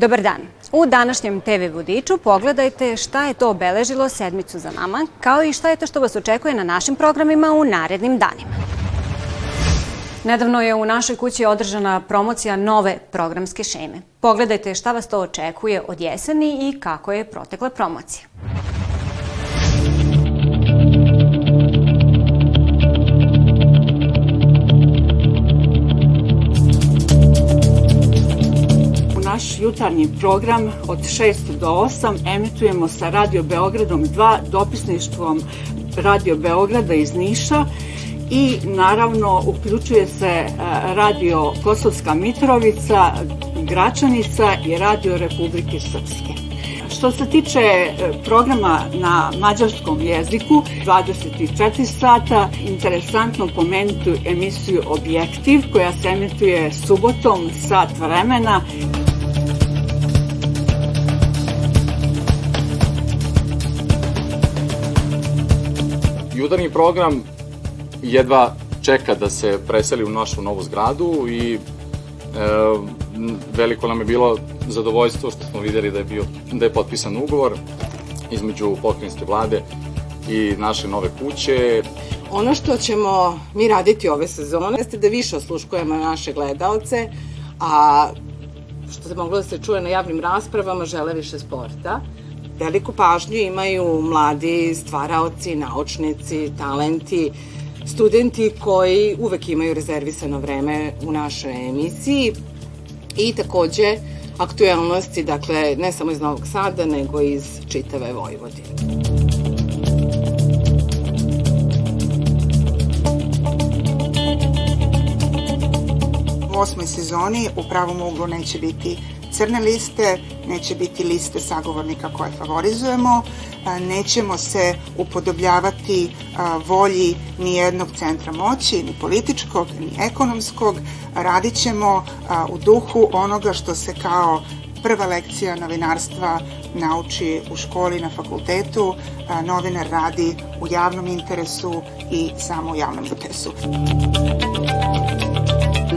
Dobar dan. U današnjem TV Vodiču pogledajte šta je to obeležilo sedmicu za nama, kao i šta je to što vas očekuje na našim programima u narednim danima. Nedavno je u našoj kući održana promocija nove programske šeme. Pogledajte šta vas to očekuje od jeseni i kako je protekla promocija. Naš jutarnji program od 6 do 8 emitujemo sa Radio Beogradom 2 dopisništvom Radio Beograda iz Niša i naravno uključuje se e, Radio Kosovska Mitrovica, Gračanica i Radio Republike Srpske. Što se tiče e, programa na mađarskom jeziku, 24 sata, interesantno pomenuti emisiju Objektiv koja se emituje subotom sat vremena. Jutarnji program jedva čeka da se preseli u našu novu zgradu i e, veliko nam je bilo zadovoljstvo što smo videli da je, bio, da je potpisan ugovor između pokrinjske vlade i naše nove kuće. Ono što ćemo mi raditi ove sezone jeste da više osluškujemo naše gledalce, a što se moglo da se čuje na javnim raspravama, žele više sporta. Veliku pažnju imaju mladi stvaraoci, naučnici, talenti, studenti koji uvek imaju rezervisano vreme u našoj emisiji i takođe aktuelnosti, dakle, ne samo iz Novog Sada, nego iz čitave Vojvodine. Osmoj sezoni u pravom uglu neće biti crne liste, neće biti liste sagovornika koje favorizujemo, nećemo se upodobljavati volji ni jednog centra moći, ni političkog, ni ekonomskog, radit ćemo u duhu onoga što se kao prva lekcija novinarstva nauči u školi, na fakultetu, novinar radi u javnom interesu i samo u javnom interesu.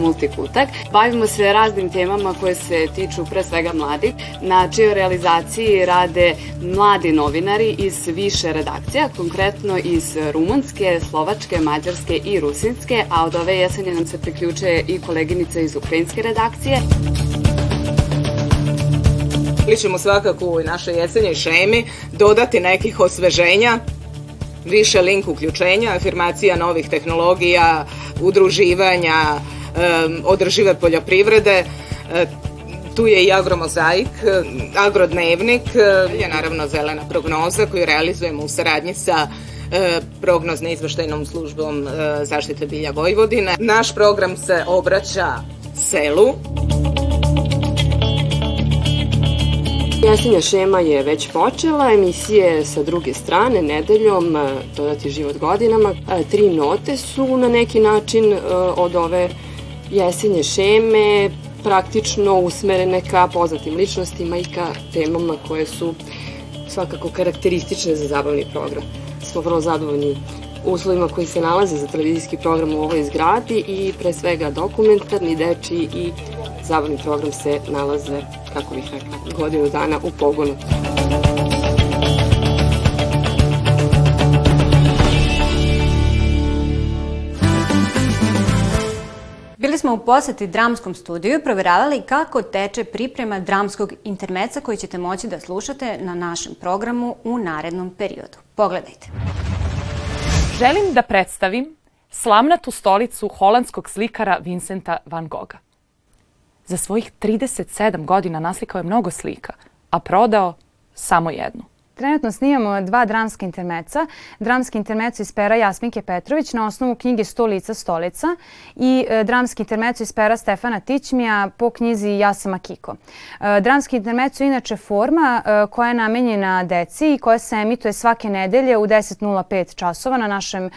Multikutak. Bavimo se raznim temama koje se tiču pre svega mladih, na čijoj realizaciji rade mladi novinari iz više redakcija, konkretno iz Rumunske, Slovačke, Mađarske i Rusinske, a od ove jesenje nam se priključuje i koleginica iz Ukrajinske redakcije. Ili ćemo svakako u našoj jesenjoj šemi dodati nekih osveženja, više link uključenja, afirmacija novih tehnologija, udruživanja, održive poljoprivrede, tu je i agromozaik, agrodnevnik, je naravno zelena prognoza koju realizujemo u saradnji sa prognozne izveštajnom službom zaštite bilja Vojvodine. Naš program se obraća selu. Jesenja šema je već počela, emisije sa druge strane, nedeljom, dodati život godinama. Tri note su na neki način od ove jesenje šeme praktično usmerene ka poznatim ličnostima i ka temama koje su svakako karakteristične za zabavni program. Smo vrlo zadovoljni uslovima koji se nalaze za televizijski program u ovoj zgradi i pre svega dokumentarni, deči i zabavni program se nalaze, kako bih rekla, godinu dana u pogonu. U poseti dramskom studiju i proveravali kako teče priprema dramskog intermeca koji ćete moći da slušate na našem programu u narednom periodu. Pogledajte. Želim da predstavim slamnatu stolicu holandskog slikara Vincenta van Gogha. Za svojih 37 godina naslikao je mnogo slika, a prodao samo jednu. Trenutno snimamo dva dramska intermeca. Dramski intermeco iz pera Jasminke Petrović na osnovu knjige Sto lica stolica i e, dramski intermeco iz pera Stefana Tićmija po knjizi Ja sam Akiko. E, dramski intermeco je inače forma e, koja je namenjena deci i koja se emituje svake nedelje u 10.05 časova na našem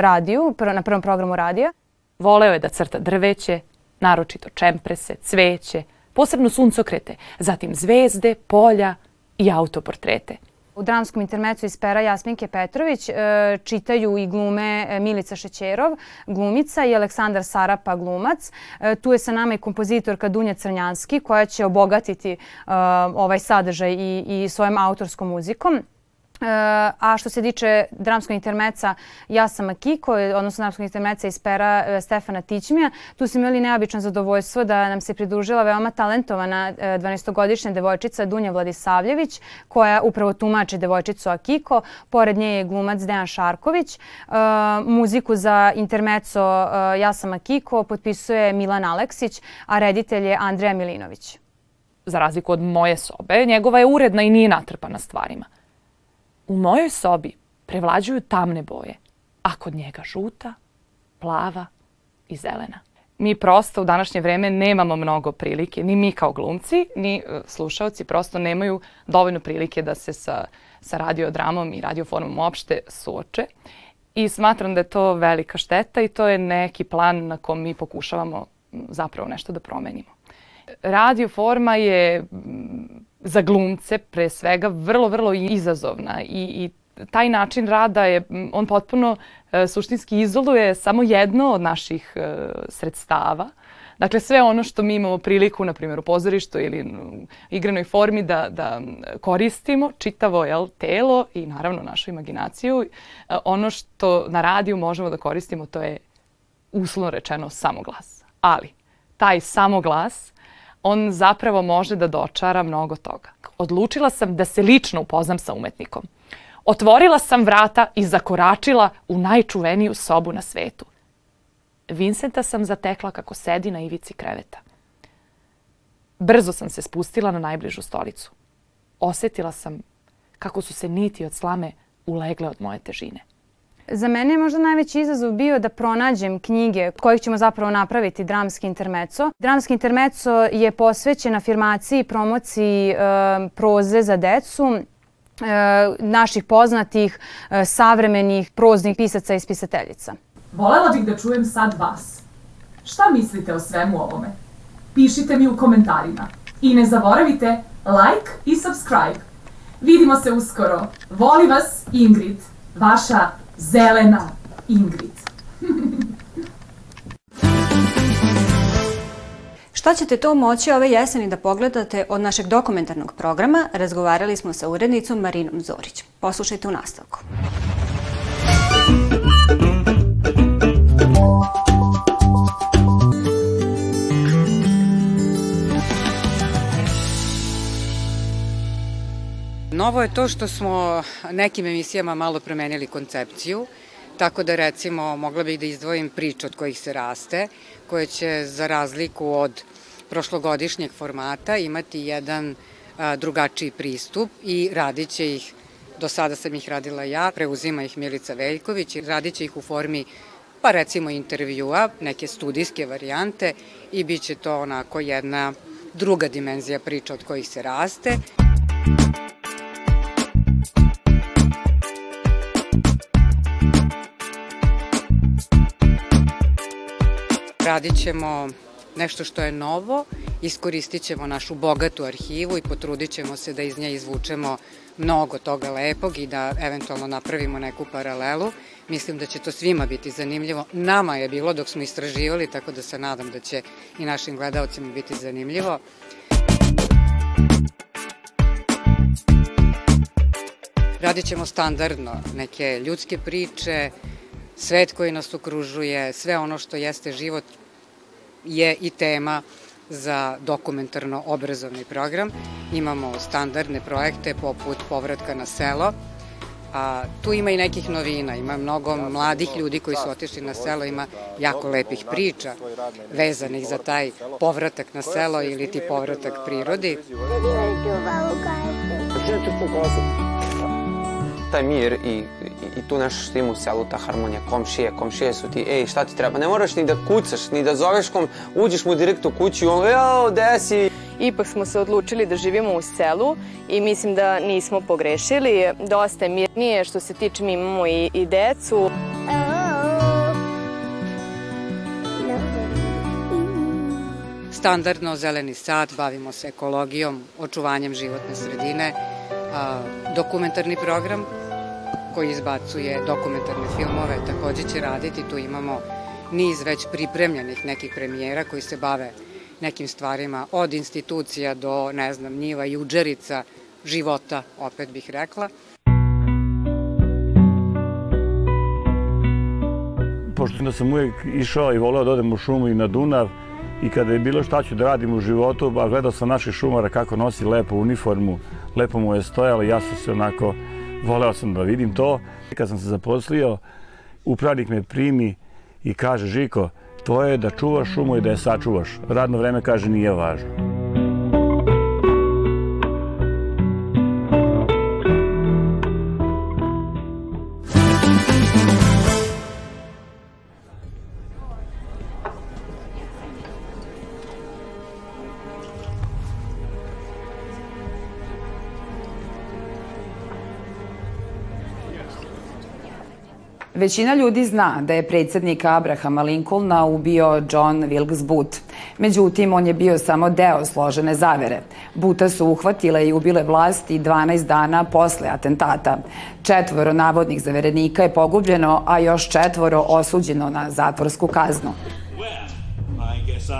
radiju, na prvom programu radija. Voleo je da crta drveće, naročito čemprese, cveće, posebno suncokrete, zatim zvezde, polja i autoportrete. U dramskom intermecu iz pera Jasminke Petrović e, čitaju i glume e, Milica Šećerov, glumica i Aleksandar Sarapa, glumac. E, tu je sa nama i kompozitorka Dunja Crnjanski koja će obogatiti ovaj sadržaj i, i svojom autorskom muzikom. E, a što se tiče dramskog intermeca Ja sam Akiko, odnosno dramskog intermeca iz pera e, Stefana Tićmija, tu smo imali neobično zadovoljstvo da nam se pridružila veoma talentovana 12-godišnja e, devojčica Dunja Vladisavljević, koja upravo tumači devojčicu Akiko. Pored nje je glumac Dejan Šarković. Muziku za intermeco Ja sam Akiko potpisuje Milan Aleksić, a reditelj je Andreja Milinović. Za razliku od moje sobe, njegova je uredna i nije natrpana stvarima. U mojoj sobi prevlađuju tamne boje, a kod njega žuta, plava i zelena. Mi prosto u današnje vreme nemamo mnogo prilike, ni mi kao glumci, ni e, slušalci prosto nemaju dovoljno prilike da se sa, sa radiodramom i radioformom uopšte suoče. I smatram da je to velika šteta i to je neki plan na kom mi pokušavamo zapravo nešto da promenimo. Radioforma je za glumce pre svega vrlo, vrlo izazovna i, i taj način rada je, on potpuno e, suštinski izoluje samo jedno od naših e, sredstava. Dakle, sve ono što mi imamo priliku, na primjer u pozorištu ili u igranoj formi da, da koristimo, čitavo jel, telo i naravno našu imaginaciju, e, ono što na radiju možemo da koristimo to je uslovno rečeno samoglas. Ali, taj samoglas on zapravo može da dočara mnogo toga. Odlučila sam da se lično upoznam sa umetnikom. Otvorila sam vrata i zakoračila u najčuveniju sobu na svetu. Vincenta sam zatekla kako sedi na ivici kreveta. Brzo sam se spustila na najbližu stolicu. Osetila sam kako su se niti od slame ulegle od moje težine. Za mene je možda najveći izazov bio da pronađem knjige kojih ćemo zapravo napraviti dramski intermeco. Dramski intermeco je posvećen afirmaciji i promociji e, proze za decu e, naših poznatih e, savremenih proznih pisaca i spisateljica. Volela bih da čujem sad vas. Šta mislite o svemu ovome? Pišite mi u komentarima. I ne zaboravite like i subscribe. Vidimo se uskoro. Voli vas Ingrid, vaša zelena Ingrid. Šta ćete to moći ove jeseni da pogledate od našeg dokumentarnog programa, razgovarali smo sa urednicom Marinom Zorić. Poslušajte u nastavku. Novo je to što smo nekim emisijama malo promenili koncepciju, tako da recimo mogla bih da izdvojim priče od kojih se raste, koje će za razliku od prošlogodišnjeg formata imati jedan a, drugačiji pristup i radit će ih, do sada sam ih radila ja, preuzima ih Milica Veljković i radit će ih u formi pa recimo intervjua, neke studijske varijante i bit će to onako jedna druga dimenzija priča od kojih se raste. Ćemo nešto što je novo, iskoristit ćemo našu bogatu arhivu i potrudit ćemo se da iz nje izvučemo mnogo toga lepog i da eventualno napravimo neku paralelu. Mislim da će to svima biti zanimljivo. Nama je bilo dok smo istraživali, tako da se nadam da će i našim gledalcima biti zanimljivo. Radit ćemo standardno neke ljudske priče, svet koji nas okružuje, sve ono što jeste život je i tema za dokumentarno obrazovni program. Imamo standardne projekte poput povratka na selo, a tu ima i nekih novina, ima mnogo mladih ljudi koji su otišli na selo, ima jako lepih priča vezanih za taj povratak na selo ili ti povratak prirodi. Taj mir i, i, i tu nešto što ima u selu, ta harmonija, komšije, komšije su ti, ej, šta ti treba? Ne moraš ni da kucaš, ni da zoveš kom, uđeš mu direkt u kuću i on, jao, gde si? Ipak smo se odlučili da živimo u selu i mislim da nismo pogrešili. Dosta je mirnije što se tiče mi imamo i, i decu. Standardno zeleni sad, bavimo se ekologijom, očuvanjem životne sredine, dokumentarni program koji izbacuje dokumentarne filmove takođe će raditi. Tu imamo niz već pripremljenih nekih premijera koji se bave nekim stvarima od institucija do, ne znam, njiva, juđerica, života, opet bih rekla. Pošto da sam uvijek išao i voleo da odem u šumu i na Dunav i kada je bilo šta ću da radim u životu, ba gledao sam naših šumara kako nosi lepo uniformu, lepo mu je stojalo ja sam se onako, voleo sam da vidim to. Kad sam se zaposlio, upravnik me primi i kaže Žiko, to je da čuvaš šumu i da je sačuvaš. Radno vreme kaže nije važno. Većina ljudi zna da je predsednika Abrahama Lincolna ubio John Wilkes Booth. Međutim, on je bio samo deo složene zavere. Buta su uhvatile i ubile vlasti 12 dana posle atentata. Četvoro navodnih zaverenika je pogubljeno, a još četvoro osuđeno na zatvorsku kaznu.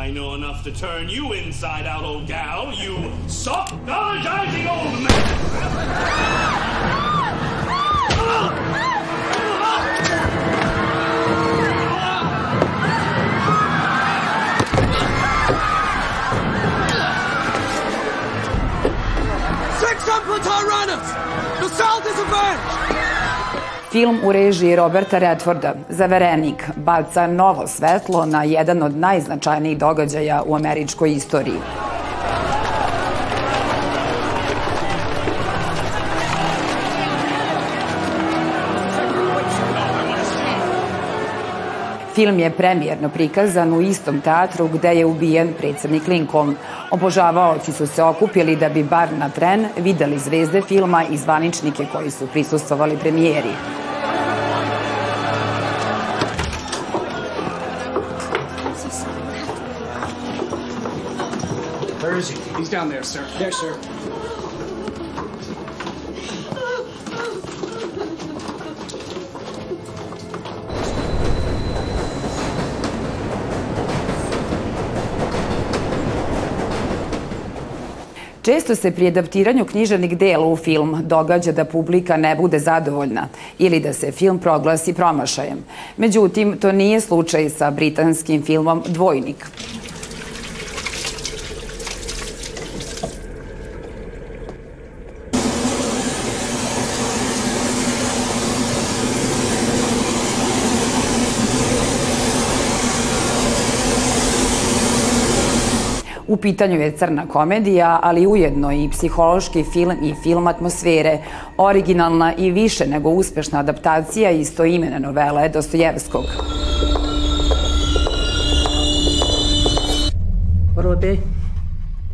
I know enough to turn you inside out, old gal, you soft-apologizing old man! The South is avenged! Film u režiji Roberta Redforda, Zaverenik, baca novo svetlo na jedan od najznačajnijih događaja u američkoj istoriji. Film je premijerno prikazan u istom teatru gde je ubijen predsednik Lincoln. Obožavaoci su se okupili da bi bar na tren videli zvezde filma i zvaničnike koji su prisustovali premijeri. Where is he? He's down there, sir. There, sir. Često se pri adaptiranju književnih dela u film događa da publika ne bude zadovoljna ili da se film proglasi promašajem. Međutim, to nije slučaj sa britanskim filmom Dvojnik. U pitanju je crna komedija, ali ujedno i psihološki film i film atmosfere, originalna i više nego uspešna adaptacija istoimene novele Dostojevskog. What will it be?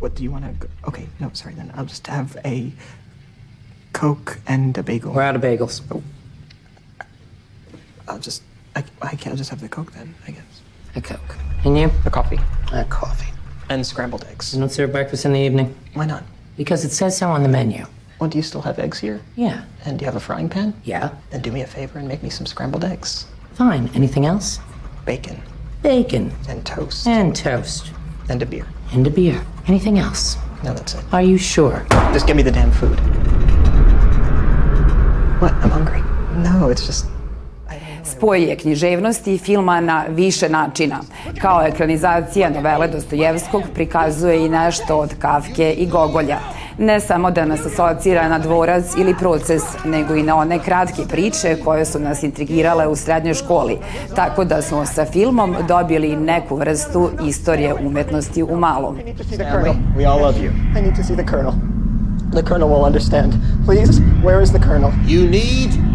What do you want to... Okay, no, sorry, then I'll just have a Coke and a bagel. We're out of bagels. Oh. I'll just... I, I can't just have the Coke then, I guess. A Coke. And you? A coffee. A coffee. And scrambled eggs. You don't serve breakfast in the evening? Why not? Because it says so on the menu. Well, do you still have eggs here? Yeah. And do you have a frying pan? Yeah. Then do me a favor and make me some scrambled eggs. Fine. Anything else? Bacon. Bacon. And toast. And toast. And a beer. And a beer. Anything else? No, that's it. Are you sure? Just give me the damn food. What? I'm hungry. No, it's just Spoj je književnosti i filma na više načina. Kao ekranizacija novele Dostojevskog prikazuje i nešto od Kafke i Gogolja. Ne samo da nas asocira na dvorac ili proces, nego i na one kratke priče koje su nas intrigirale u srednjoj školi. Tako da smo sa filmom dobili neku vrstu istorije umetnosti u malom. We all love you. I need to see the colonel. The colonel will understand. Please, where is the colonel? You need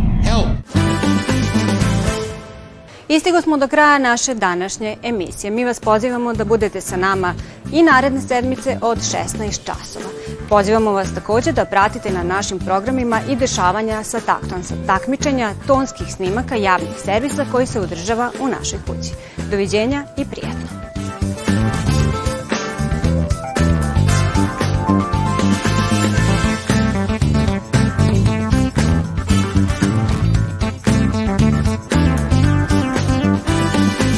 Istigo smo do kraja naše današnje emisije. Mi vas pozivamo da budete sa nama i naredne sedmice od 16 časova. Pozivamo vas takođe da pratite na našim programima i dešavanja sa taktom, sa takmičenja tonskih snimaka javnih servisa koji se održava u našoj kući. Doviđenja i prijatno!